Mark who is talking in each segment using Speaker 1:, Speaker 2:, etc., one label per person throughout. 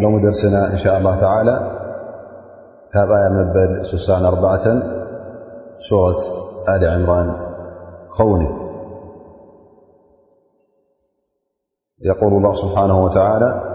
Speaker 1: لو مدرسنا إن شاء الله تعالى يمورة ل عمران وني يقول الله سبحانه وتعالى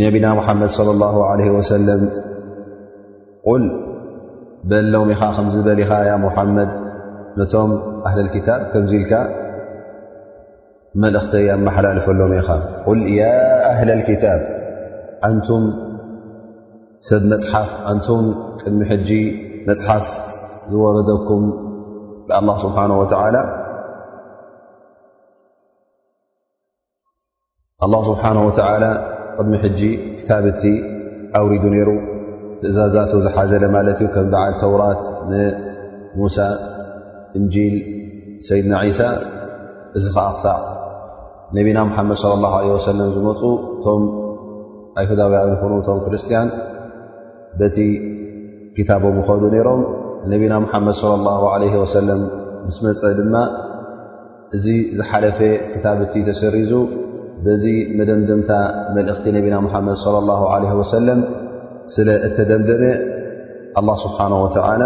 Speaker 1: ነቢና ሙሓመድ صለ ላሁ ለ ወሰለም ቁል በሎም ኢኻ ከምዝበል ኢኻ ያ ሙሓመድ ነቶም ኣህለል ክታብ ከምዙ ኢልካ መልእኽተይ ኣመሓላልፈሎም ኢኻ ቁል ያ ኣህለ ክታብ ኣንቱም ሰብ መፅሓፍ ኣንቱም ቅድሚ ሕጂ መፅሓፍ ዝወረደኩም ብኣላ ስብሓን ወተዓላ ኣላሁ ስብሓን ወተዓላ ቅድሚ ሕጂ ክታብቲ ኣውሪዱ ነይሩ ትእዛዛቱ ዝሓዘለ ማለት እዩ ከም በዓል ተውራት ንሙሳ እንጂል ሰይድና ዒሳ እዚ ከዓ ክሳዕ ነቢና ሙሓመድ ለ ላ ለ ወሰለም ዝመፁ እቶም ኣይሁዳውያን ይኹኑ እቶም ክርስትያን በቲ ክታቦም ይኸዱ ነይሮም ነቢና ሙሓመድ ለ ላ ለ ወሰለም ምስ መፀ ድማ እዚ ዝሓለፈ ክታብ እቲ ተሰሪዙ በዚ መደምደምታ መልእኽቲ ነቢና ሙሓመድ صለ ላ ለ ወሰለም ስለ እተደምደመ ኣላ ስብሓን ወተላ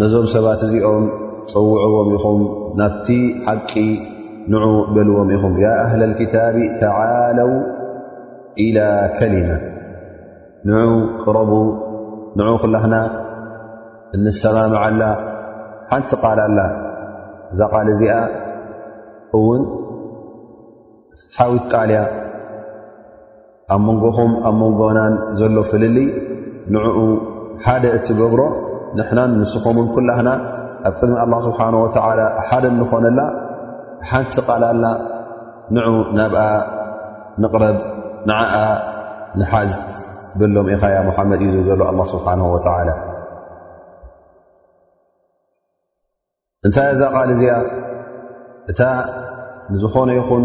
Speaker 1: ነዞም ሰባት እዚኦም ፀውዕዎም ኢኹም ናብቲ ሓቂ ንዑ በልዎም ኢኹም ያ ኣህለ ልክታብ ተዓለው ኢላ ከሊማ ንዑ ቅረቡ ንዑ ኩላህና እንሰማምዓላ ሓንቲ ቃል ኣላ እዛ ቃል እዚኣ እውን ሓዊት ቃልያ ኣብ መንጎኹም ኣብ መንጎናን ዘሎ ፍልሊ ንዕኡ ሓደ እትገብሮ ንሕናን ንስኹምን ኩላህና ኣብ ቅድሚ ኣላ ስብሓን ወተዓላ ሓደ እንኾነላ ሓንቲ ቃል ኣላ ንዑ ናብኣ ንቕረብ ንዓኣ ንሓዝ በሎም ኢኻ ያ ሙሓመድ እዩ ዝብ ዘሎ ኣላ ስብሓን ወተላ እንታይ እዛ ቓል እዚኣ እታ ንዝኾነ ይኹን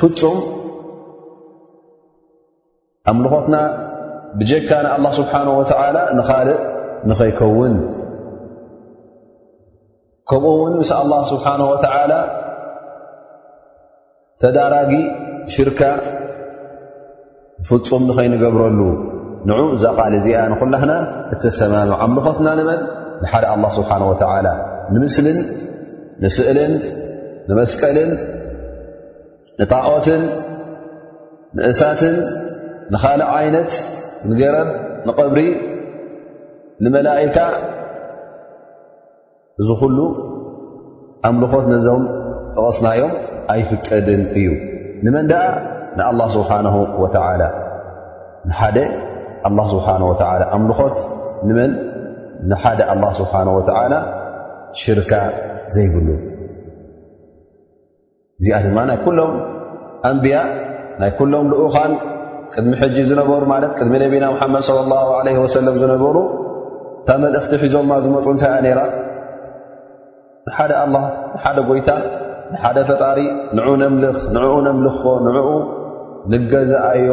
Speaker 1: ፍፁም ኣምልኾትና ብጀካ ንኣላ ስብሓን ወተዓላ ንኻልእ ንኸይከውን ከምኡ ውን ምስ ኣላ ስብሓን ወተዓላ ተዳራጊ ሽርካ ፍጹም ንኸይንገብረሉ ንዑ እዛ ቃል እዚኣ ንኹላህና እተሰማም ኣምልኾትና ንመን ንሓደ ኣላ ስብሓን ወተላ ንምስልን ንስእልን ንመስቀልን ንጣዖትን ንእሳትን ንኻልእ ዓይነት ንገረብ ንቐብሪ ንመላእካ እዚ ኩሉ ኣምልኾት ነዞም ጠቐስናዮም ኣይፍቀድን እዩ ንመን ደኣ ንኣላ ስብሓን ወተላ ንሓደ ኣላ ስብሓን ወ ኣምልኾት ንመን ንሓደ ኣላ ስብሓን ወተዓላ ሽርካ ዘይብሉ እዚኣ ድማ ናይ ኩሎም ኣንብያ ናይ ኩሎም ልኡኻን ቅድሚ ሕጂ ዝነበሩ ማለት ቅድሚ ነቢና ሓመድ صለ ላ ለ ወሰለም ዝነበሩ እታ መልእኽቲ ሒዞማ ዝመፁ እንታይ እያ ነይራ ንሓደ ኣላ ንሓደ ጎይታ ንሓደ ፈጣሪ ንዑ ነምልኽ ንዕኡ ነምልኽኮ ንዕኡ ንገዛኣዮ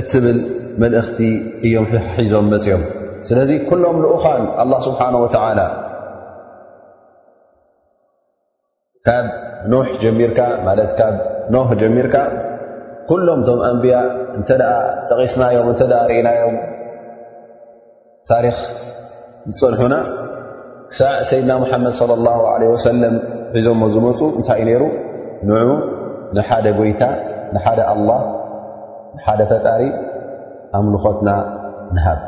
Speaker 1: እትብል መልእኽቲ እዮም ሒዞም መፅኦም ስለዚ ኩሎም ልኡኻን ኣላ ስብሓን ወተዓላ ካብ ኖህ ጀሚርካ ማለት ካብ ኖህ ጀሚርካ ኩሎም እቶም ኣንብያ እንተ ጠቒስናዮም እተ ርእናዮም ታሪክ ዝፀንሑና ክሳዕ ሰይድና ሙሓመድ صለ ላሁ ለ ወሰለም ሒዞሞ ዝመፁ እንታይ እዩ ነይሩ ንዑ ንሓደ ጎይታ ንሓደ ኣላ ንሓደ ፈጣሪ ኣምልኾትና ንሃብ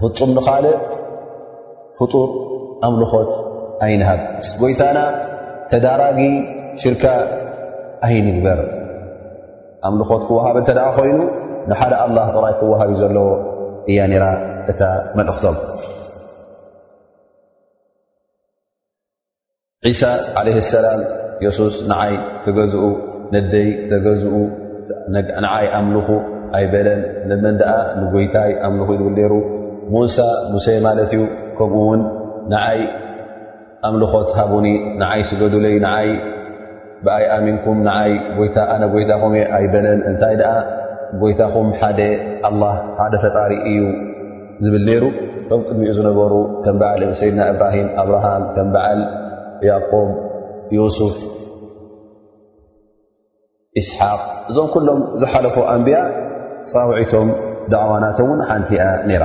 Speaker 1: ፍፁም ንኻልእ ፍጡር ኣምልኾት ኣይንሃብ ምስ ጎይታና ተዳራጊ ሽርካ ኣይንግበር ኣምልኾት ክወሃብ እንተ ደኣ ኮይኑ ንሓደ ኣላህ ጥራይ ክወሃብ እዩ ዘለዎ እያ ነራ እታ መልእኽቶም ዒሳ ዓለህ ሰላም የሱስ ንዓይ ተገዝኡ ነደይ ተገዝኡ ንዓይ ኣምልኹ ኣይበለን ንመን ደኣ ንጎይታይ ኣምልኹ ይብል ነይሩ ሙሳ ሙሴ ማለት እዩ ከምኡ ውን ንዓይ ኣምልኾት ሃቡኒ ንዓይ ስገዱለይ ንዓይ ብኣይ ኣሚንኩም ንዓይ ጎይታ ኣነ ጎይታኹም እየ ኣይበለን እንታይ ደኣ ጎይታኹም ሓደ ኣላ ሓደ ፈጣሪ እዩ ዝብል ነይሩ እቶም ቅድሚኡ ዝነበሩ ከም በዓል ሰይድና እብራሂም ኣብርሃም ከም በዓል ያቆብ ዮሱፍ ኢስሓቅ እዞም ኩሎም ዝሓለፉ ኣንብያ ፃውዒቶም ዳዕዋናቶም እውን ሓንቲ እያ ነይራ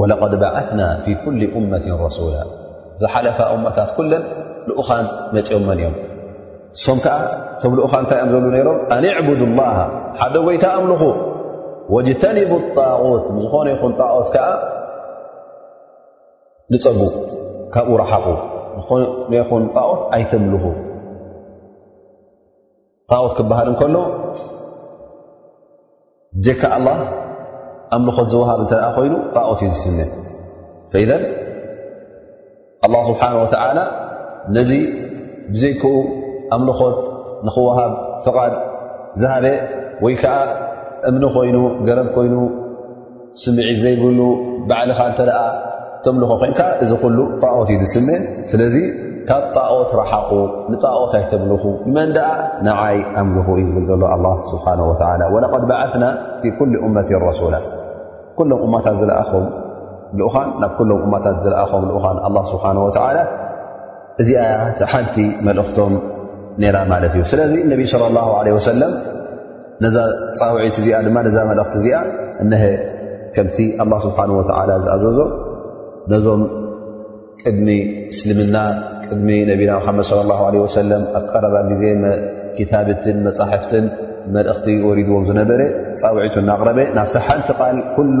Speaker 1: ወለቐድ በዓትና ፊ ኩል እመት ረሱላ ዝሓለፋ እመታት ኩለን ልኡኻን መፅኦመን እዮም እሶም ከዓ እቶም ልኡኻ እንታይ እዮም ዘብሉ ነይሮም ኣን ዕቡድ ላ ሓደ ጎይታ ኣምልኹ ወጅተኒቡ ጣغት ንዝኾነ ይኹን ጣዖት ከዓ ንፀጉ ካብኡ ረሓቑ ዝኾነ ይኹን ጣዖት ኣይተምልኹ ጣኦት ክበሃል እንከሎ ጀካ ኣላ ኣምልኾት ዝውሃብ እንተ ኮይኑ ጣኦት እዩ ዝስነ ፈኢዘ ኣላ ስብሓን ወተዓላ ነዚ ብዘይክኡ ኣምልኾት ንኽወሃብ ፍቓድ ዝሃበ ወይ ከዓ እምኒ ኮይኑ ገረብ ኮይኑ ስምዒት ዘይብሉ ባዕልኻ እንተ ተምልኾ ኮንካ እዚ ኩሉ ጣኦት እዩ ዝስመ ስለዚ ካብ ጣኦት ረሓቑ ንጣኦት ኣይተምልኹ መን ደኣ ንዓይ ኣምልኹ እዩ ዝብል ዘሎ ኣላ ስብሓን ወላ ወለቐድ በዓትና ፊ ኩል እመት ረሱላ ኩሎም እማታት ዝለኣኹም ልኡኻን ናብ ኩሎም እማታት ዝለኣኹም ልኡኻን ኣላ ስብሓን ወላ እዚኣ ሓንቲ መልእኽቶም ነይራ ማለት እዩ ስለዚ ነቢይ ስለ ላ ለ ወሰለም ነዛ ፃውዒት እዚኣ ድማ ነዛ መልእኽቲ እዚኣ እነሀ ከምቲ ኣላ ስብሓን ወተዓላ ዝኣዘዞ ነዞም ቅድሚ እስልምና ቅድሚ ነቢና ሓመድ ለ ላ ለ ወሰለም ኣብ ቀረባ ግዜ ክታብትን መፃሕፍትን መልእኽቲ ወሪድዎም ዝነበረ ፃውዒቱ እናቕረበ ናፍቲ ሓንቲ ቃል ኩሉ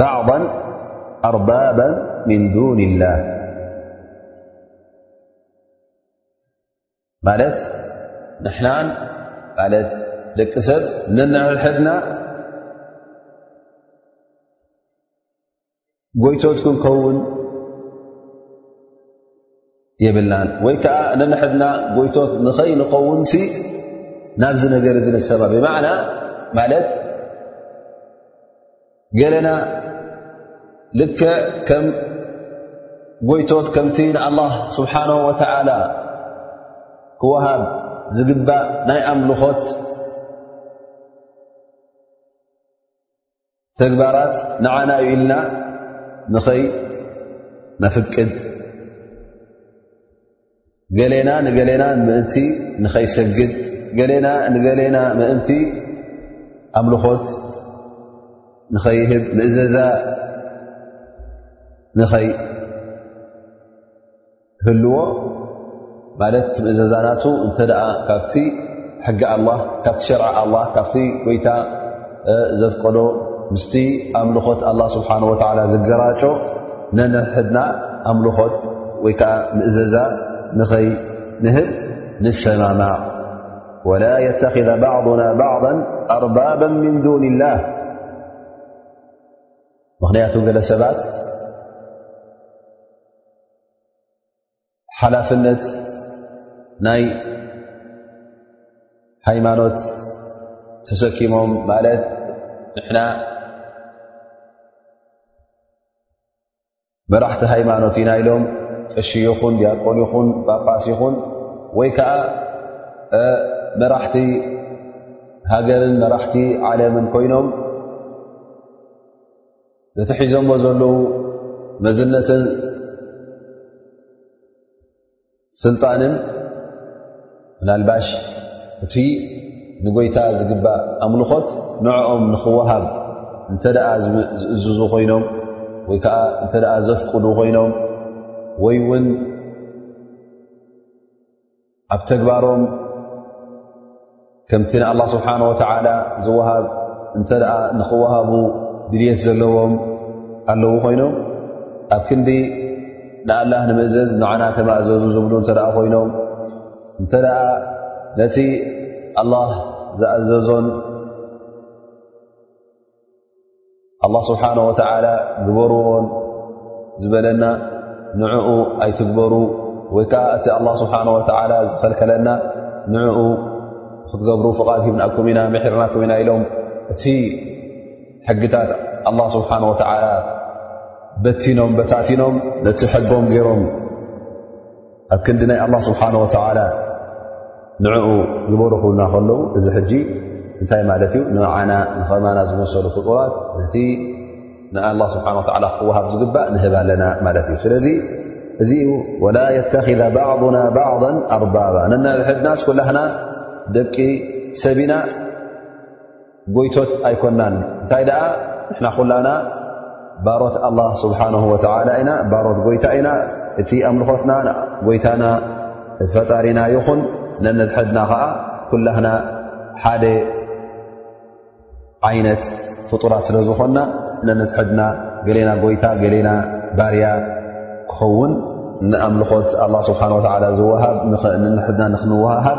Speaker 1: ባዕض ኣርባባ ምን ዱን ላህ ማለት ንሕናን ማለት ደቂ ሰብ ነንሕድሕድና ጎይቶት ክንከውን የብልናን ወይ ከዓ ነንሕድና ጎይቶት ንኸይንኸውን ሲ ናብዚ ነገር እዚ ንሰባ ብማዕና ማለት ገለና ልከ ከም ጎይቶት ከምቲ ንኣላ ስብሓን ወተዓላ ክወሃብ ዝግባእ ናይ ኣምልኾት ተግባራት ንዓና እዩ ኢልና ንኸይ ነፍቅድ ገሌና ንገሌና ምእንቲ ንኸይሰግድ ገሌና ንገሌና ምእንቲ ኣምልኾት ንኸይህብ ምእዘዛ ንኸይ ህልዎ ማለት ትምእዘዛናቱ እንተ ደኣ ካብቲ ሕጊ ኣላ ካብቲ ሸርዒ ኣላ ካብቲ ጎይታ ዘፍቀዶ ምስቲ ኣምልኾት ኣላ ስብሓን ወላ ዝገራጮ ነንሕድና ኣምልኾት ወይ ከዓ ምእዘዛ ንኸይ ንህብ ንሰማማዕ ወላ የተኪዘ ባዕضና ባዕض ኣርባባ ምን ዱን ላህ ምኽንያቱ ገለ ሰባት ሓላፍነት ናይ ሃይማኖት ተሰኪሞም ማለት ንሕና መራሕቲ ሃይማኖት ኢና ኢሎም ቀሺ ይኹን ዲያቆን ይኹን ጳጳስ ይኹን ወይ ከዓ መራሕቲ ሃገርን መራሕቲ ዓለምን ኮይኖም ነቲ ሒዞሞ ዘለዉ መዝነትን ስልጣንን ምናልባሽ እቲ ንጎይታ ዝግባእ ኣምልኾት ንዕኦም ንኽወሃብ እንተ ደኣ ዝእዝዙ ኮይኖም ወይ ከዓ እንተ ደኣ ዘፍቅዱ ኮይኖም ወይ እውን ኣብ ተግባሮም ከምቲ ንኣላ ስብሓን ወተላ ዝወሃብ እንተ ንኽወሃቡ ድልት ዘለዎም ኣለዉ ኮይኖም ኣብ ክንዲ ንኣላ ንምእዘዝ ንዓና ተማእዘዙ ዝብሉ እተ ኮይኖም እንተ ነቲ ኣላ ዝኣዘዞን ኣላህ ስብሓን ወተዓላ ግበርዎን ዝበለና ንዕኡ ኣይትግበሩ ወይ ከዓ እቲ ኣላ ስብሓን ወተዓላ ዝኸልከለና ንዕኡ ክትገብሩ ፍቓድ ሂብናኩም ኢና ምሕርናኩም ኢና ኢሎም እቲ ሕግታት ኣላ ስብሓን ወተዓላ በቲኖም በታቲኖም ነቲ ሕጎም ገይሮም ኣብ ክንዲ ናይ ኣላ ስብሓን ወተላ ንዕኡ ዝበርኹልና ከለዉ እዚ ሕጂ እንታይ ማለት እዩ ንዓና ንኸማና ዝመሰሉ ፍጡራት ነቲ ንኣላ ስብሓን ወላ ክወሃብ ዝግባእ ንህብ ኣለና ማለት እዩ ስለዚ እዚ እዩ ወላ የተኪዘ ባዕና ባዕض ኣርባባ ነናዝሕድናስ ኩላህና ደቂ ሰብና ጎይቶት ኣይኮናን እንታይ ደኣ ንሕና ኩላና ባሮት ኣላ ስብሓን ወተላ ኢና ባሮት ጎይታ ኢና እቲ ኣምልኾትና ጎይታና ፈጣሪና ይኹን ነነድሐድና ከዓ ኩላህና ሓደ ዓይነት ፍጡራት ስለ ዝኾንና ነነድሐድና ገሌና ጎይታ ገሌና ባርያ ክኸውን ንኣምልኾት ኣላ ስብሓን ወተላ ዝወሃብ ንነድሕድና ንክንወሃሃብ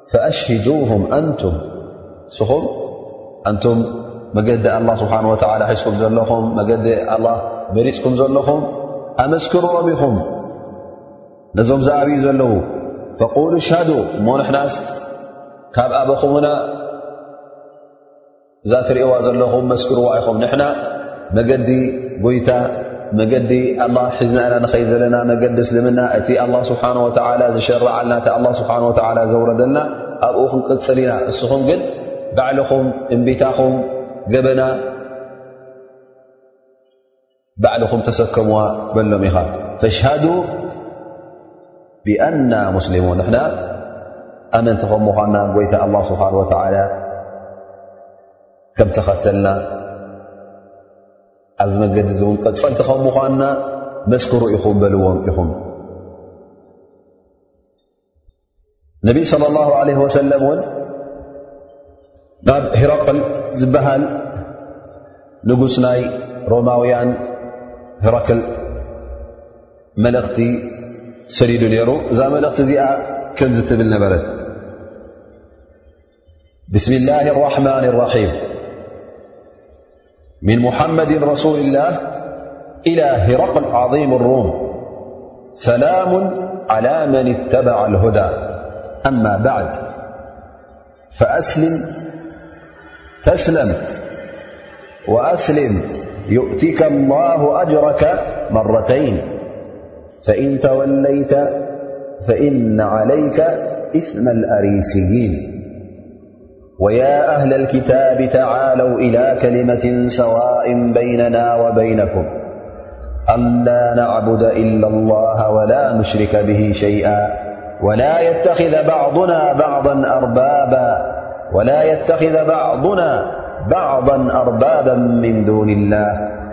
Speaker 1: ፈኣሽሂዱሁም ኣንቱም ንስኹም ኣንቱም መገዲ ኣላ ስብሓን ወተላ ሒዝኩም ዘለኹም መገዲ ኣላ መሪፅኩም ዘለኹም ኣመስክርዎም ኢኹም ነዞም ዝኣብዩ ዘለዉ ፈቁሉ ሻዱ እሞ ንሕናስ ካብ ኣበኹምና እዛ እትርእዋ ዘለኹም መስክርዋ ኢኹም ንሕና መገዲ ጎይታ መገዲ ኣላ ሒዝና ኢና ንኸይ ዘለና መገዲ እስልምና እቲ ኣላ ስብሓን ወተላ ዝሸርዓልና እቲ ኣላ ስብሓን ወተላ ዘውረደልና ኣብኡ ክንቅፅል ኢና እስኹም ግን ባዕልኹም እምቢታኹም ገበና ባዕልኹም ተሰከምዋ በሎም ኢኻ ፈሽሃዱ ብኣና ሙስሊሙን ንሕና ኣመንቲ ከም ምዃና ጎይታ ኣላ ስብሓን ወተላ ከም ተኸተልና ኣብዚ መገዲ እዚ እውን ቀፀልቲ ከም ምዃንና መስክሩ ኢኹም በልዎም ኢኹም ነቢ صለ ላه ለ ወሰለም እውን ናብ ሂረቅል ዝበሃል ንጉስ ናይ ሮማውያን ሂረክል መልእኽቲ ሰዲዱ ነይሩ እዛ መልእኽቲ እዚኣ ከምዚ ትብል ነበረት بسم الله الرحمن الرحيم من محمد رسول الله إلى هرقن عظيم الروم سلام على من اتبع الهدى أما بعد فأتسلم وأسلم يؤتك الله أجرك مرتين فإن توليت فإن عليك إثم الأريسيين ويا أهل الكتاب تعالوا إلى كلمة سواء بيننا وبينكم ألا نعبد إلا الله ولا نشرك به شيئا ولا يتخذ بعضنا بعضا أربابا من دون الله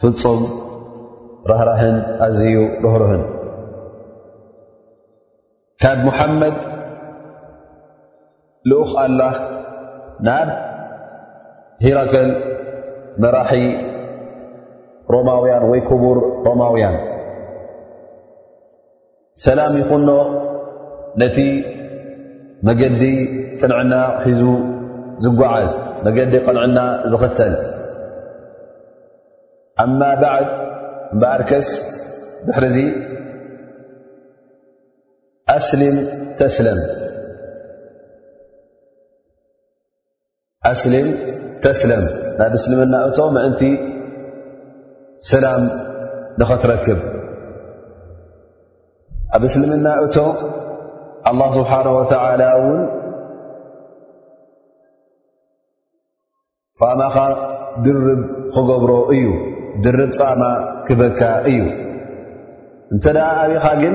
Speaker 1: ፍፁም ራህራህን ኣዝዩ ርህርህን ካብ ሙሓመድ ልኡኽ ኣላ ናብ ሂራከል መራሒ ሮማውያን ወይ ክቡር ሮማውያን ሰላም ይኹኖ ነቲ መገዲ ቅንዕና ሒዙ ዝጓዓዝ መገዲ ቅንዕና ዝኽተል ኣማ ባዕድ እምበኣርከስ ድሕሪ እዙ ኣስሊም ተስለም ኣስሊም ተስለም ናብ እስልምና እቶ ምእንቲ ሰላም ንኸትረክብ ኣብ እስልምና እቶ ኣላህ ስብሓን ወተዓላ እውን ፃማኻ ድርብ ክገብሮ እዩ ድርብ ፃማ ክበካ እዩ እንተ ደኣ ኣብኻ ግን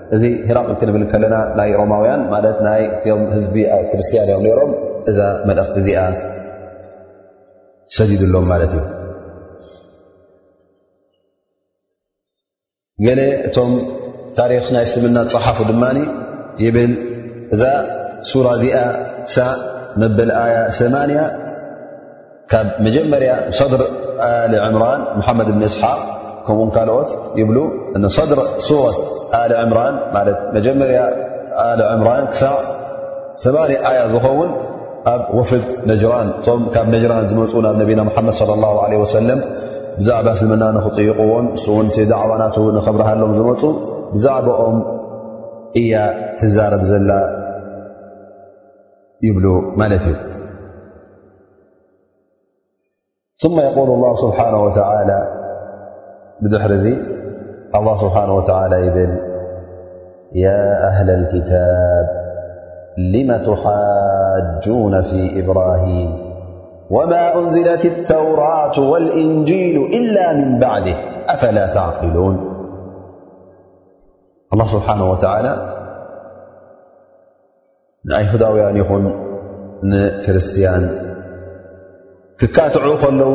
Speaker 1: እዚ ሂራቅ ክንብል ከለና ናይ ሮማውያን ማለት ናይ እም ህዝቢ ክርስትያን እዮም ነሮም እዛ መልእኽቲ እዚኣ ሰዲድሎም ማለት እዩ ገለ እቶም ታሪክ ናይ እስልምና ፀሓፉ ድማ ይብል እዛ ሱራ እዚኣ ሳ መበል ኣያ ሰማንያ ካብ መጀመርያ ሰድር ኣሊ ዕምራን ሙሓመድ ብን እስሓቅ ከምኡውን ካልኦት ይብሉ እ ሰድር ሱረት ኣሊ ዕምራን ማለት መጀመርያ ኣሊ ዕምራን ክሳዕ ሰማኒ ኣያ ዝኸውን ኣብ ወፍድ ነጅራን እቶም ካብ ነጅራን ዝመፁ ናብ ነቢና ሙሓመድ ለ ላ ለ ወሰለም ብዛዕባ እስልምና ንክጥይቕዎን እሱውን ዳዕዋናት ንከብርሃሎም ዝመፁ ብዛዕባኦም እያ ትዛረብ ዘላ يبل لت ثم يقول الله سبحانه وتعالى بدحر الله سبحانه وتعالى يل يا أهل الكتاب لم تحاجون في إبراهيم وما أنزلت التورات والإنجيل إلا من بعده أفلا تعقلون الله سبحانه وتعالى ንኣይሁዳውያን ይኹን ንክርስትያን ክካትዑ ከለዉ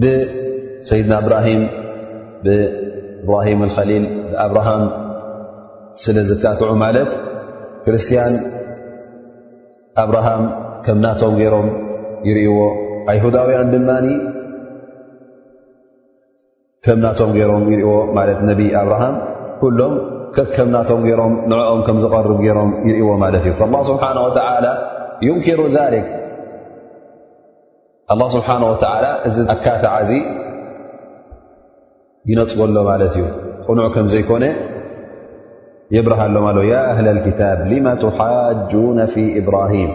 Speaker 1: ብሰይድና እብራሂም ብእብራሂም ልኸሊል ብኣብርሃም ስለ ዝካትዑ ማለት ክርስትያን ኣብርሃም ከም ናቶም ገይሮም ይርእዎ ኣይሁዳውያን ድማ ከም ናቶም ገይሮም ይርእዎ ማለት ነቢ ኣብርሃም ኩሎም ከም ናቶም ገይሮም ንዕኦም ከም ዝቐርብ ገይሮም ይርእዎ ማለት እዩ ላ ስብሓን ወተላ ዩንኪሩ ሊክ ኣላ ስብሓን ወተላ እዚ ኣካታዓዚ ይነፅጎሎ ማለት እዩ ቕኑዕ ከም ዘይኮነ የብርሃሎም ኣሎ ያ እህላ ክታብ ልመ ትሓጁነ ፊ ኢብራሂም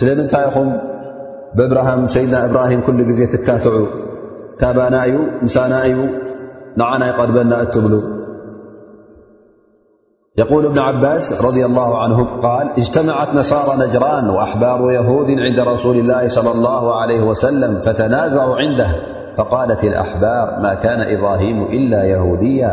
Speaker 1: سلمنتايقم ببرهم سيدنا إبراهيم كل جزية كاتعو تاباناي مساناي نعنايقد بنى ألتبلو يقول بن عباس - رضي الله عنهم- قال اجتمعت نصارى نجران وأحبار يهود عند رسول الله صلى الله عليه وسلم فتنازع عنده فقالت الأحبار ما كان إبراهيم إلا يهوديا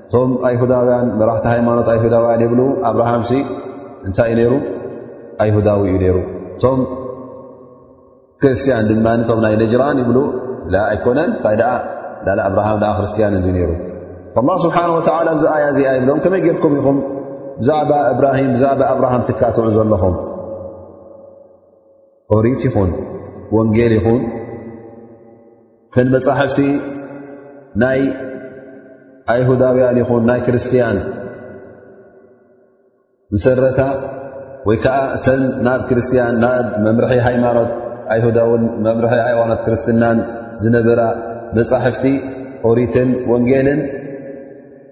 Speaker 1: እቶም ኣይሁዳውያን መራሕቲ ሃይማኖት ኣይሁዳውያን ይብሉ ኣብርሃም ሲ እንታይ እዩ ነይሩ ኣይሁዳዊ እዩ ነይሩ እቶም ክርስትያን ድማ እቶም ናይ ነጅራን ይብሉ ኣይኮነን እንታይ ደኣ ላል ኣብርሃም ኣ ክርስትያን እዩ ነይሩ ላ ስብሓን ወተላ ብዚ ኣያ እዚኣ ይብሎም ከመይ ጌርኩም ኢኹም ብዛዕባ እብራሂም ብዛዕባ ኣብርሃም ትካትዑ ዘለኹም ኦሪት ይኹን ወንጌል ይኹን ተን መፃሕፍቲ ናይ ኣይሁዳውያን ይኹን ናይ ክርስትያን ዝሰረታ ወይ ከዓ ተን ናብ ክርስትያን ናብ መምርሒ ሃይማኖት ኣይሁዳውን መምርሒ ሃይማኖት ክርስትናን ዝነበራ መፃሕፍቲ ኦሪትን ወንጌልን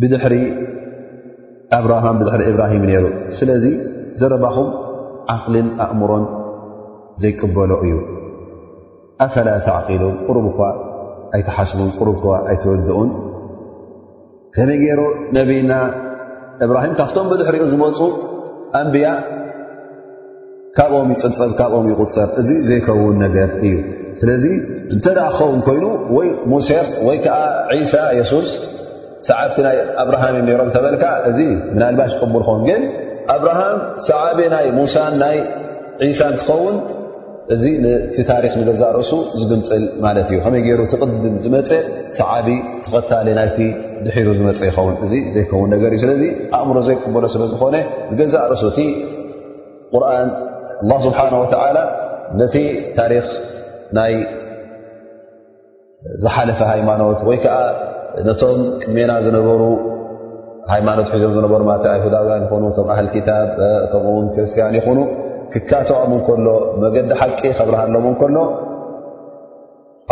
Speaker 1: ብድሕሪ ኣብርሃም ብድሕሪ እብራሂም ነይሩ ስለዚ ዘረባኹም ዓቕልን ኣእምሮን ዘይቅበሎ እዩ ኣፈላ ተዕቂሉን ቅሩብ እኳ ኣይትሓስቡን ቅሩብ እኳ ኣይተወድኡን ከመይ ገይሩ ነብና እብራሂም ካብቶም ብድሕሪኡ ዝመፁ ኣንብያ ካብኦም ይፅብፀብ ካብኦም ይቁፀር እዚ ዘይከውን ነገር እዩ ስለዚ እንተ ክኸውን ኮይኑ ወይ ሙሴ ወይ ከዓ ዒሳ የሱስ ሰዓብቲ ናይ ኣብርሃም እ ነሮም ተበልካ እዚ ምናልባሽ ቅቡር ኾን ግን ኣብርሃም ሰዓቢ ናይ ሙሳን ናይ ዒሳን ክኸውን እዚ ነቲ ታሪክ ንገዛእ ርእሱ ዝግምጥል ማለት እዩ ከመይ ገይሩ ትቕድም ዝመፀ ሰዓቢ ተኸታሊ ናይቲ ድሒሩ ዝመፀ ይኸውን እዚ ዘይከውን ነገር እዩ ስለዚ ኣእምሮ ዘይቅበሎ ስለዝኾነ ንገዛእ ርእሱ እቲ ቁርን ኣላ ስብሓን ወተዓላ ነቲ ታሪክ ናይ ዝሓለፈ ሃይማኖት ወይ ከዓ ነቶም ቅሜና ዝነበሩ ሃይማኖት ሒዞም ዝነበሩ ማለት ኣይሁዳውያን ይኹኑ እቶም ኣህል ክታብ ከምኡውን ክርስትያን ይኹኑ ክካተዖም እንከሎ መገዲ ሓቂ ከብርሃሎም እንከሎ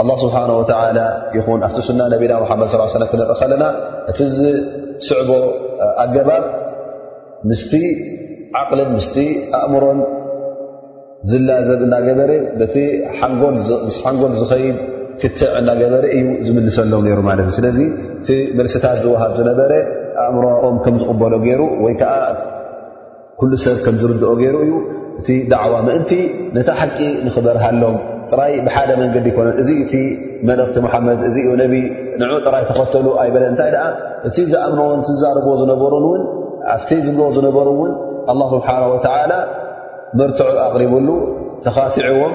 Speaker 1: ኣላ ስብሓን ወተላ ይኹን ኣብቲ ሱና ነቢና ሓመድ ስ ሰለ ክንርኢ ከለና እቲ ዝስዕቦ ኣገባብ ምስቲ ዓቕልን ምስቲ ኣእምሮን ዝላዘብ እናገበረ በቲ ሓንጎልምስ ሓንጎል ዝኸይድ ክትዕ እናገበረ እዩ ዝምልሰሎም ነይሩ ማለት እዩ ስለዚ እቲ መልስታት ዝወሃብ ዝነበረ ኣእምሮኦም ከም ዝቕበሎ ገይሩ ወይ ከዓ ኩሉ ሰብ ከም ዝርድኦ ገይሩ እዩ እቲ ዳዕዋ ምእንቲ ነታ ሓቂ ንኽበርሃሎም ጥራይ ብሓደ መንገዲ ይኮነን እዚ እቲ መልእኽቲ መሓመድ እዚ ዩ ነቢ ንዑ ጥራይ ተኸተሉ ኣይበለ እንታይ ደኣ እቲ ዝኣምንዎን ትዛርብዎ ዝነበሩን እውን ኣብቲ ዝብልዎ ዝነበሩ እውን ኣላ ስብሓን ወተዓላ መርትዑ ኣቕሪብሉ ተኻትዕዎም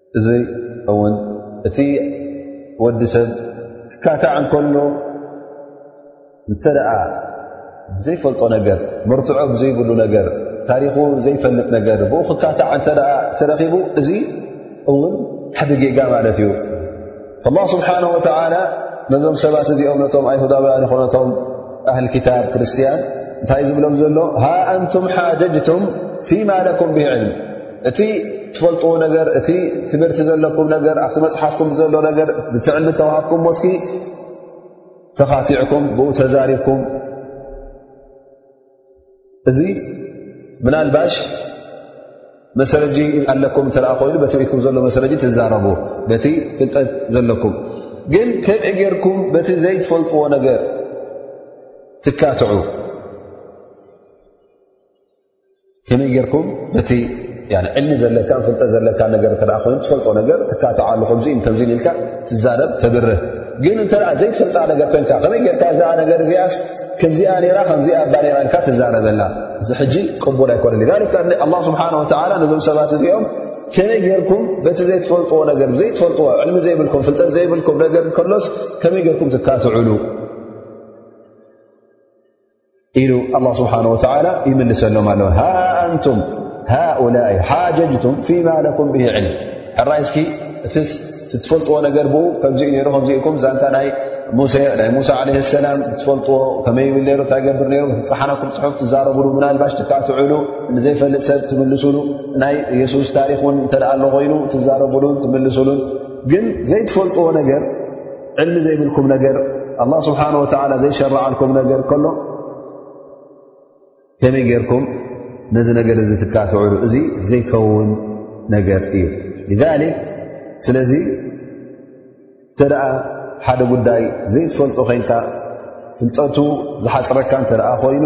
Speaker 1: እዚ እውን እቲ ወዲ ሰብ ክካታዕ እንከሎ እንተ ደኣ ብዘይፈልጦ ነገር መርትዖ ብዘይብሉ ነገር ታሪኹ ዘይፈልጥ ነገር ብኡ ክካታዕ እንተ ተረኺቡ እዚ እውን ሓደ ጌጋ ማለት እዩ ላ ስብሓን ወተላ ነዞም ሰባት እዚኦም ነቶም ኣይሁዳውያን ይኹነቶም ኣህል ክታብ ክርስትያን እንታይ ዝብሎም ዘሎ ሃ ኣንቱም ሓጀጅቱም ፊማ ለኩም ብዕልም እቲ ትፈልጥዎ ነገር እቲ ትምህርቲ ዘለኩም ነገር ኣብቲ መፅሓፍኩም ዘሎ ነገር ብትዕሊ ተዋሃብኩም ሞስኪ ተኻቲዕኩም ብኡ ተዛሪብኩም እዚ ምናልባሽ መሰረጂ ኣለኩም እተ ኮይኑ በቲ ቤትኩም ዘሎ መሰረጂ ትዛረቡ በቲ ፍልጠት ዘለኩም ግን ከምዒ ጌርኩም በቲ ዘይትፈልጥዎ ነገር ትካትዑ ከመይ ጌርኩም ነቲ ዕልሚ ዘለካ ፍልጠ ዘለካ ነገር እተ ኮይኑ ትፈልጦ ነገር ትካትዓሉ ከምዚ ከምዚ ኢልካ ትዛረብ ተብርህ ግን እንተ ዘይትፈልጣ ነገር ኮንካ ከመይ ጌርካ እዛ ነገር እዚኣስ ከምዚኣ ራ ከምዚኣ ባ ራ ኢልካ ትዛረበላ እዚ ሕጂ ቅቡል ኣይኮነን ላ ስብሓን ወላ ነዞም ሰባት እዚኦም ከመይ ጌርኩም በቲ ዘይትፈልጥዎ ነገር ዘይትፈልጥዎ ዕልሚ ዘይብልኩም ፍልጠት ዘይብልኩም ነገር ከሎስ ከመይ ጌርኩም ትካትዕሉ ኢሉ ኣላ ስብሓን ወተላ ይምልሰሎም ኣለዉ ሃ ኣንቱም ሃኡላ ሓጀጅቱም ፊማ ለኩም ብሂ ዕልም ሕራይ እስኪ እቲ ትፈልጥዎ ነገር ብኡ ከምዚ ነሩ ከምዚኢኩም ዛንታ ናይ ሙሴ ናይ ሙሳ ዓለ ሰላም ትፈልጥዎ ከመይ ይብል ነሩ እንታይ ገብር ነሩ ዝፀሓናኩም ፅሑፍ ትዛረብሉ ምናልባሽ ትካትዕሉ ንዘይፈልጥ ሰብ ትምልሱሉ ናይ የሱስ ታሪክ እውን እንተደኣ ኣሎ ኮይኑ ትዛረብሉን ትምልሱሉን ግን ዘይትፈልጥዎ ነገር ዕልሚ ዘይብልኩም ነገር ኣላ ስብሓን ወተዓላ ዘይሸርዓልኩም ነገር ከሎ ከመይ ጌርኩም ነዚ ነገር እዚ ትካትዕሉ እዚ ዘይከውን ነገር እዩ ሊክ ስለዚ እንተ ደኣ ሓደ ጉዳይ ዘይትፈልጡ ኮንካ ፍልጠቱ ዝሓፅረካ እንተ ደኣ ኮይኑ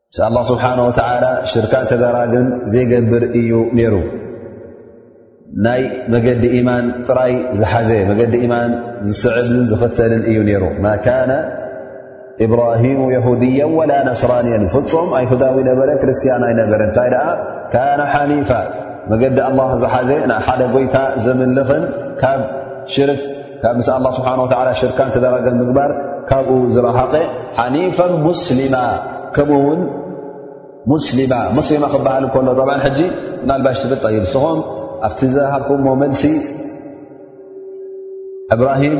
Speaker 1: ኣላ ስብሓን ወተዓላ ሽርካ ተደራግን ዘይገብር እዩ ነይሩ ናይ መገዲ ኢማን ጥራይ ዝሓዘ መገዲ ኢማን ዝስዕብን ዝኽተልን እዩ ነይሩ ማ ካነ እብራሂሙ የሁድያ ወላ ነስራንያን ፍፁም ኣይሁዳዊ ነበረ ክርስትያን ኣይነበረ እንታይ ደኣ ካነ ሓኒፋ መገዲ ኣላ ዝሓዘ ንሓደ ጎይታ ዘምልኽን ካብ ሽርክ ካብ ምስ ኣላ ስብሓን ወላ ሽርካን ተደራገን ምግባር ካብኡ ዝረሃቐ ሓኒፈ ሙስሊማ ከምኡ ውን ሙስሊማ ሙስሊማ ክበሃል እከሎ ብ ሕጂ ናልባሽ ትብል ጠይ ንስኹም ኣብቲ ዝሃብኩሞ መልሲ እብራሂም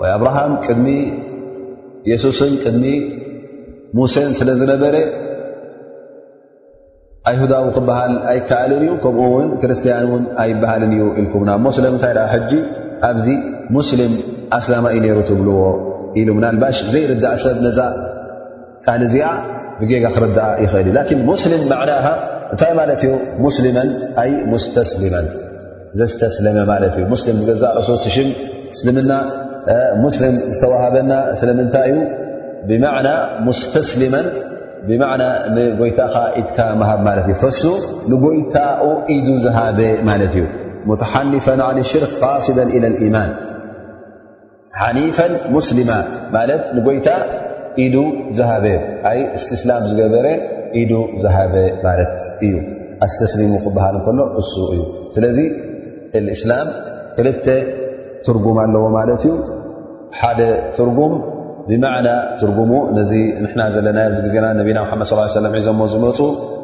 Speaker 1: ወይ ኣብርሃም ቅድሚ የሱስን ቅድሚ ሙሴን ስለ ዝነበረ ኣይሁዳዊ ክበሃል ኣይከኣልን እዩ ከምኡ ውን ክርስትያን ውን ኣይበሃልን እዩ ኢልኩምና እሞ ስለምንታይ ኣ ሕጂ ኣብዚ ሙስሊም ኣስላማ እዩ ነይሩ ትብልዎ ኢሉ ምናልባሽ ዘይርዳእ ሰብ ነዛ ቃል እዚኣ ብጌጋ ክርዳኣ ይኽእል እዩ ላኪን ሙስሊም መዕናሃ እንታይ ማለት እዩ ሙስሊመን ኣይ ሙስተስሊመን ዘስተስለመ ማለት እዩ ሙስሊም ዝገዛእ ርእሱ ትሽም እስልምና ሙስሊም ዝተዋሃበና ስለምንታይ እዩ ብማዕና ሙስተስሊመን ብማዕና ንጎይታኻ ኢድካ ምሃብ ማለት እዩ ፈሱ ንጎይታኡ ኢዱ ዝሃበ ማለት እዩ ሙተሓኒፈን ን ሽርክ ቃስደን ኢለ ልኢማን ሓኒፈን ሙስሊማ ማለት ንጎይታ ኢዱ ዝሃበ ኣይ እስትስላም ዝገበረ ኢዱ ዝሃበ ማለት እዩ ኣስተስሊሙ ክበሃል ከሎ እሱ እዩ ስለዚ እስላም ክልተ ትርጉም ኣለዎ ማለት እዩ ሓደ ትርጉም ብማዕና ትርጉሙ ነዚ ንሕና ዘለና ዚ ግዜና ነቢና ሓመድ ስ ሒዞሞ ዝመፁ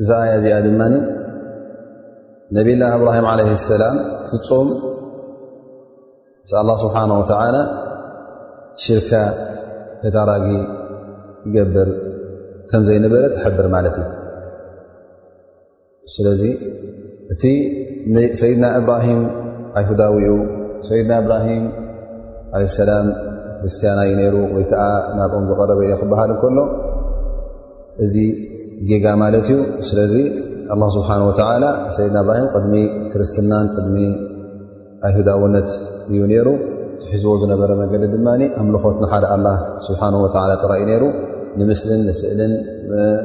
Speaker 1: እዛ ኣያ እዚኣ ድማ ነብላ እብራሂም ዓለ ሰላም ፍፁም ምስ ኣላ ስብሓን ወተዓላ ሽርካ ተዳራጊ ይገብር ከም ዘይነበረ ትሕብር ማለት እዩ ስለዚ እቲ ሰይድና እብራሂም ኣይሁዳዊ እዩ ሰይድና እብራሂም ዓለ ሰላም ክርስትያና እዩ ነይሩ ወይ ከዓ ናብኦም ዝቐረበ እዮ ክበሃል ከሎ እዚ ጌጋ ማለት እዩ ስለዚ ኣላ ስብሓን ወተላ ሰይድና እብራሂም ቅድሚ ክርስትናን ቅድሚ ኣይሁዳውነት እዩ ነይሩ ዝሒዝዎ ዝነበረ መገዲ ድማ ኣምልኾት ንሓደ ኣላ ስብሓን ወላ ጥራእዩ ነይሩ ንምስልን ንስእልን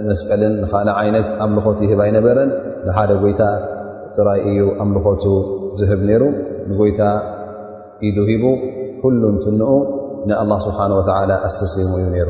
Speaker 1: መስቀልን ንካልእ ዓይነት ኣምልኾት ይህብ ኣይነበረን ንሓደ ጎይታ ጥራይ እዩ ኣምልኾቱ ዝህብ ነይሩ ንጎይታ ኢዱ ሂቡ ኩሉ እንትንኡ ንኣላ ስብሓን ወተላ ኣስተስሊሙ እዩ ነይሩ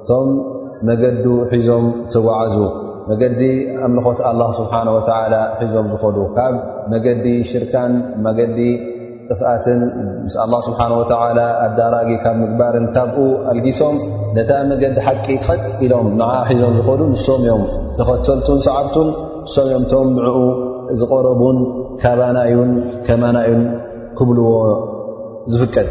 Speaker 1: እቶም መገዱ ሒዞም ተጓዓዙ መገዲ ኣምልኾት ኣላ ስብሓን ወተላ ሒዞም ዝኸዱ ካብ መገዲ ሽርካን መገዲ ጥፍኣትን ምስ ኣላ ስብሓን ወተላ ኣዳራጊ ካብ ምግባርን ካብኡ ኣልጊሶም ነታ መገዲ ሓቂ ቐጥ ኢሎም ንዓ ሒዞም ዝኸዱ ንሶም እዮም ተኸተልቱን ሰዓብቱን ንሶም እዮም ቶም ንዕኡ ዝቐረቡን ካባና እዩን ከማና እዩን ክብልዎ ዝፍቀድ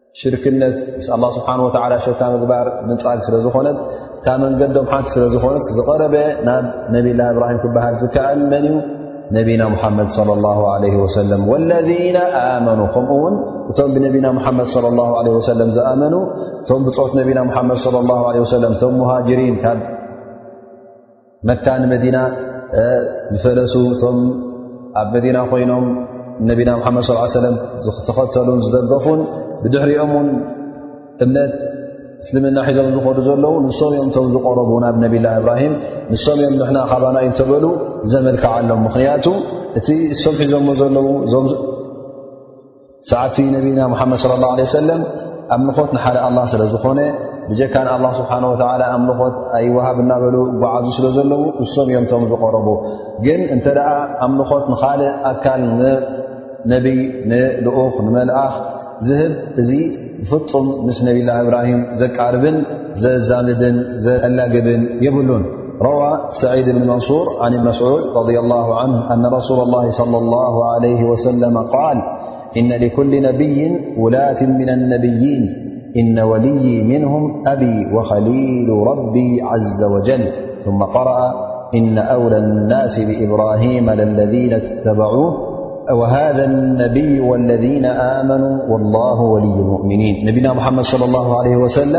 Speaker 1: ሽርክነት ምስ ኣላ ስብሓን ወላ ሸርካ ምግባር ምንፃል ስለ ዝኾነት ካብ መንገዶም ሓንቲ ስለ ዝኾነት ዝቐረበ ናብ ነብላ እብራሂም ክበሃል ዝከኣል መን እዩ ነቢና ሙሓመድ ለ ላ ለ ወሰለም ወለذና ኣመኑ ከምኡ ውን እቶም ብነቢና ሙሓመድ ለ ላ ለ ወሰለም ዝኣመኑ እቶም ብፆት ነቢና ሓመድ ለ ላ ለ ወሰለም እቶም ሙሃጅሪን ካብ መካ ንመዲና ዝፈለሱ እቶም ኣብ መዲና ኮይኖም ነቢና ሓመድ ስ ሰለ ዝተኸተሉን ዝደገፉን ብድሕሪኦም ውን እምነት እስልምና ሒዞም ዝኸዱ ዘለዉ ንሶም እዮም እቶም ዝቆረቡ ናብ ነብላ እብራሂም ንሶም እዮም ንሕና ካባና ዩ እንተበሉ ዘመልክዓሎም ምኽንያቱ እቲ እሶም ሒዞሞ ዘለዉ ሰዓብቲ ነብና ሙሓመድ صለ ላه ለ ሰለም ኣምልኾት ንሓደ ኣላ ስለ ዝኾነ ብጀካ ንኣላ ስብሓን ወላ ኣምልኾት ኣይወሃብ እናበሉ ጓዓዙ ስለ ዘለዉ እሶም እዮምቶም ዝቐረቡ ግን እንተ ደኣ ኣምልኾት ንኻልእ ኣካል ንነቢይ ንልኡኽ ንመልኣኽ ዝህብ እዚ ፍጡም ምስ ነብላ እብራሂም ዘቃርብን ዘዛምድን ዘላግብን የብሉን روى سعيد بن منصور عن المسعود رضي الله عنه أن رسول الله صلى الله عليه وسلم قال إن لكل نبي ولات من النبيين إن وليي منهم أبي وخليل ربي عز وجل ثم قرأ إن أولى الناس لإبراهيم للذين اتبعوه وهذا النبይ والذين ኣመنو والله ولዩ لمؤمنين ነቢና محመድ صلى الله عله وسل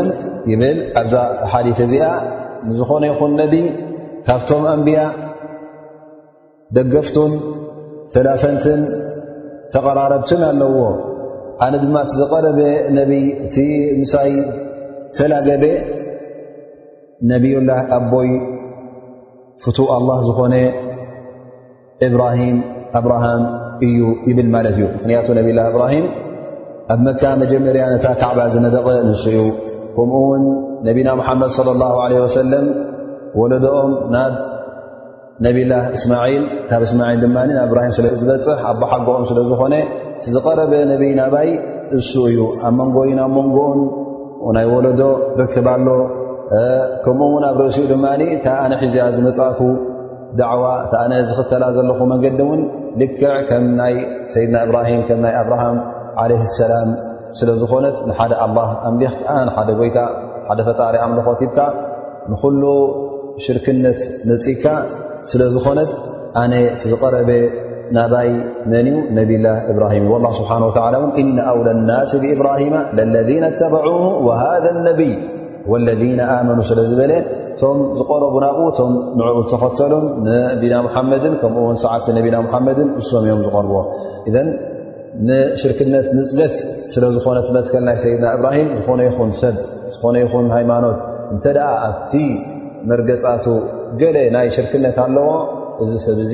Speaker 1: ብል ኣዛ ሓዲث እዚኣ ንዝኾነ ይኹን ነቢ ካብቶም ኣንብያ ደገፍቱን ተላፈንትን ተቐራረብትን ኣለዎ ኣነ ድማ እቲ ዝቐረበ ነቢ እቲ ምሳይ ተላገበ ነብዩላ ኣቦይ ፍቱ ኣላ ዝኾነ እብራሂም ኣብርሃም እዩ ይብል ማለት እዩ ምኽንያቱ ነብላ እብራሂም ኣብ መካ መጀመርያ ነታ ካዕባ ዝነደቐ ንሱ እዩ ከምኡ ውን ነቢና ሙሓመድ صለ ላሁ ለ ወሰለም ወለዶኦም ናብ ነብላ እስማዒል ካብ እስማዒል ድማ ናብ እብራሂም ስለ ዝበፅሕ ኣቦሓጎኦም ስለ ዝኾነ ዝቐረበ ነብይ ናባይ እሱ እዩ ኣብ መንጎዩ ናብ መንጎኡን ናይ ወለዶ ርክብ ኣሎ ከምኡ ውን ኣብ ርእሲኡ ድማ እታ ኣነ ሒዝያ ዝመፃእኩ ዳዕዋ እታ ኣነ ዝኽተላ ዘለኹ መንገዲ እውን ልክዕ ከም ናይ ሰይድና እብራሂም ከም ናይ ኣብርሃም ዓለ ሰላም ስለ ዝኾነት ንሓደ ኣላ ኣምሊኽካ ንሓደ ጎይታ ሓደ ፈጣሪ ኣምልኾት ሂብካ ንኹሉ ሽርክነት ነፅካ ስለ ዝኾነት ኣነ እቲ ዝቐረበ ናባይ መን እዩ ነብላ እብራሂም ላ ስብሓን ወላ እውን እነ ኣውለ ናስ ብእብራሂማ ለለذ ተበዑ ወሃذ ነብይ ወለذነ ኣመኑ ስለ ዝበለ እቶም ዝቆረቡ ናብኡ እቶም ንኡ ተኸተሉን ነቢና ሙሓመድን ከምኡውን ሰዓቲ ነቢና ሙሓመድን እሶም እዮም ዝቐርብዎ እዘን ንሽርክነት ንፅገት ስለ ዝኾነት መትከል ናይ ሰይድና እብራሂም ዝኾነ ይኹን ሰብ ዝኾነ ይኹን ሃይማኖት እንተ ደኣ ኣብቲ መርገፃቱ ገለ ናይ ሽርክነት ኣለዎ እዚ ሰብ እዙ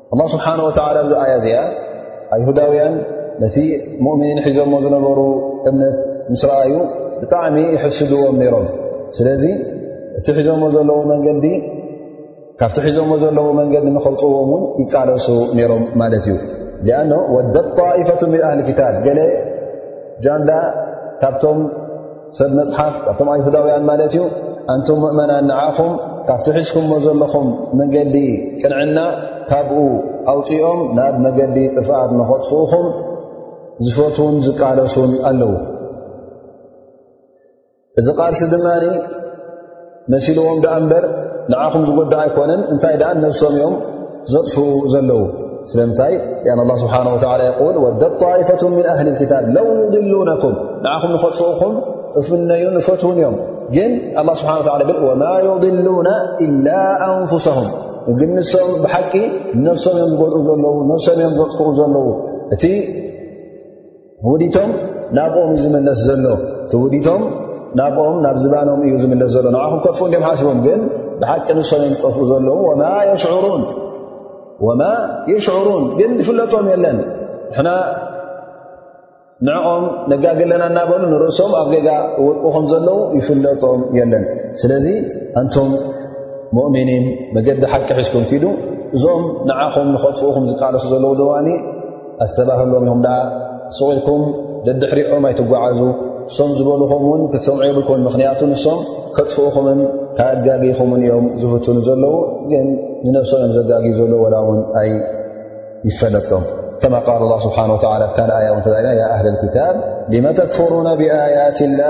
Speaker 1: ኣላ ስብሓን ወተላ እዚ ኣያ እዚኣ ኣይሁዳውያን ነቲ ሙእምኒን ሒዞሞ ዝነበሩ እምነት ምስ ረኣዩ ብጣዕሚ ይሕስድዎም ነይሮም ስለዚ እቲ ሒዞሞ ዘለዎ መንገዲ ካብቲ ሒዞሞ ዘለዎ መንገዲ ንኸውፅዎም እውን ይቃለሱ ነይሮም ማለት እዩ ሊኣኖ ወደጣኢፈቱ ምን ኣህሊ ክታብ ገለ ጃንዳ ካብቶም ሰብ መፅሓፍ ካብቶም ኣይሁዳውያን ማለት እዩ ኣንቱም ምእመና ንዓኹም ካብቲ ሕዝኩሞ ዘለኹም መገዲ ቅንዕና ካብኡ ኣውፅኦም ናብ መገዲ ጥፍኣት ንኸጥፍኡኹም ዝፈትዉን ዝቃለሱን ኣለዉ እዚ ቃልሲ ድማ መሲልዎም ደኣ እምበር ንዓኹም ዝጎዳ ኣይኮነን እንታይ ደኣ ነብሶም እዮም ዘጥፍኡ ዘለዉ ስለምንታይ ኣን ላ ስብሓን ወላ ይል ወደ ጣኢፈት ምን ኣህሊ ክታብ ለው ይድሉነኩም ንዓኹም ንኸጥፍኡኹም እፍነዩ ንፈትውን እዮም ግን ኣላ ስብሓ ላ ብል ወማ ይድሉና ኢላ ኣንፍሰሁም ግን ንሶም ብሓቂ ነብሶም እዮም ዝጎድኡ ዘለዉ ነብሶም እዮም ዘጥፍኡ ዘለዉ እቲ ውዲቶም ናብኦም እዩ ዝምለስ ዘሎ እቲ ውዲቶም ናብኦም ናብ ዝባኖም እዩ ዝምለስ ዘሎ ንዓ ክንከጥፉ እንዲም ሓስቦም ግን ብሓቂ ንሶም እዮም ዝጠፍኡ ዘለዉ ወማ የሽዑሩን ወማ የሽዑሩን ግን ዝፍለጦም የለን ንሕና ንዕኦም ነጋግለና እናበሉ ንርእሶም ኣብ ጌጋ ውልቁ ከም ዘለዉ ይፍለጦም የለን ስለዚ ኣንቶም ሙእሚኒን መገዲ ሓቂ ሒዝኩም ኪዱ እዞም ንዓኹም ንኸጥፍኡኹም ዝቃለሱ ዘለዉ ደዋኒ ኣስተባህሎም እዮም ደኣ ስቑኢልኩም ደድሕሪኦም ኣይትጓዓዙ እሶም ዝበልኹም እውን ክትሰምዑ የብልኩምን ምኽንያቱ ንሶም ከጥፍኡኹምን ካኣጋጊኹምን እዮም ዝፍትኑ ዘለዉ ግን ንነብሶም እዮም ዘጋጊዩ ዘለ ወላ እውን ኣይ ይፈለጦም ከማ ቃል ላ ስብሓን ወላ ካ ኣያ ውን ተና ኣህል ክታብ ልመ ተክፍሩና ብኣያት ላ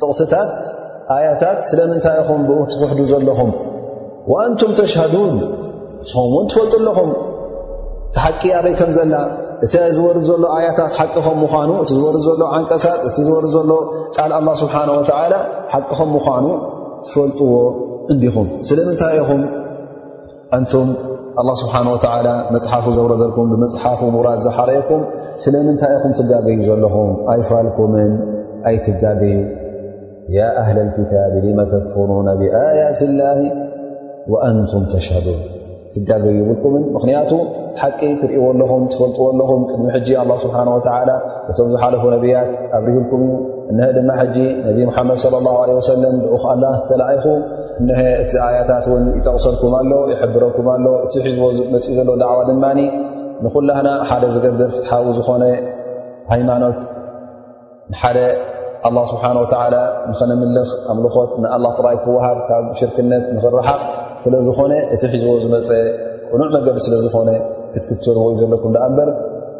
Speaker 1: ጥቕስታት ኣያታት ስለምንታይ ኢኹም ብኡ ትኽሕዱ ዘለኹም ወኣንቱም ተሽሃዱን ንስኹም እውን ትፈልጡ ኣለኹም እቲ ሓቂ ኣበይ ከም ዘላ እቲ ዝወር ዘሎ ኣያታት ሓቂ ከም ምዃኑ እቲ ዝወር ዘሎ ዓንቀሳት እቲ ዝወር ዘሎ ቃል ኣላ ስብሓን ወተዓላ ሓቂ ከም ምዃኑ ትፈልጥዎ እንዲኹም ስለምንታይ ኢኹም ኣንቱም ኣላ ስብሓን ወተዓላ መፅሓፉ ዘውረደልኩም ብመፅሓፉ ሙራድ ዝሓረየኩም ስለምንታይ ኢኹም ትጋገዩ ዘለኹም ኣይፋልኩምን ኣይትጋገዩ ያ ኣህለ ልክታብ ልመ ተክፍሩና ብኣያት ላ ወኣንቱም ተሽሃዱን ትጋገዩ ይብልኩምን ምኽንያቱ ሓቂ ትርእዎ ኣለኹም ትፈልጥዎ ኣለኹም ቅድሚ ሕጂ ኣላ ስብሓን ወተዓላ እቶም ዝሓለፉ ነብያት ኣብሪህልኩም እዩ እነሀ ድማ ሕጂ ነቢ ሙሓመድ ለ ላ ለ ወሰለም ልኡኽ ኣላ ተላኣይኹ እነሀ እቲ ኣያታት እውን ይጠቕሰልኩም ኣሎ ይሕብረኩም ኣሎ እቲ ሒዝቦ መፅኡ ዘሎ ዳዕዋ ድማ ንኩላህና ሓደ ዝገብር ፍትሓዊ ዝኾነ ሃይማኖት ንሓደ ኣላ ስብሓን ወተላ ንኸነምልኽ ኣምልኾት ንኣላ ጥራይ ክወሃብ ካብ ሽርክነት ንኽረሓቕ ስለ ዝኾነ እቲ ሒዝቦ ዝመፀ ቅኑዕ መገዲ ስለ ዝኾነ ክትክተልዎ ዩ ዘለኩም ዳኣ እምበር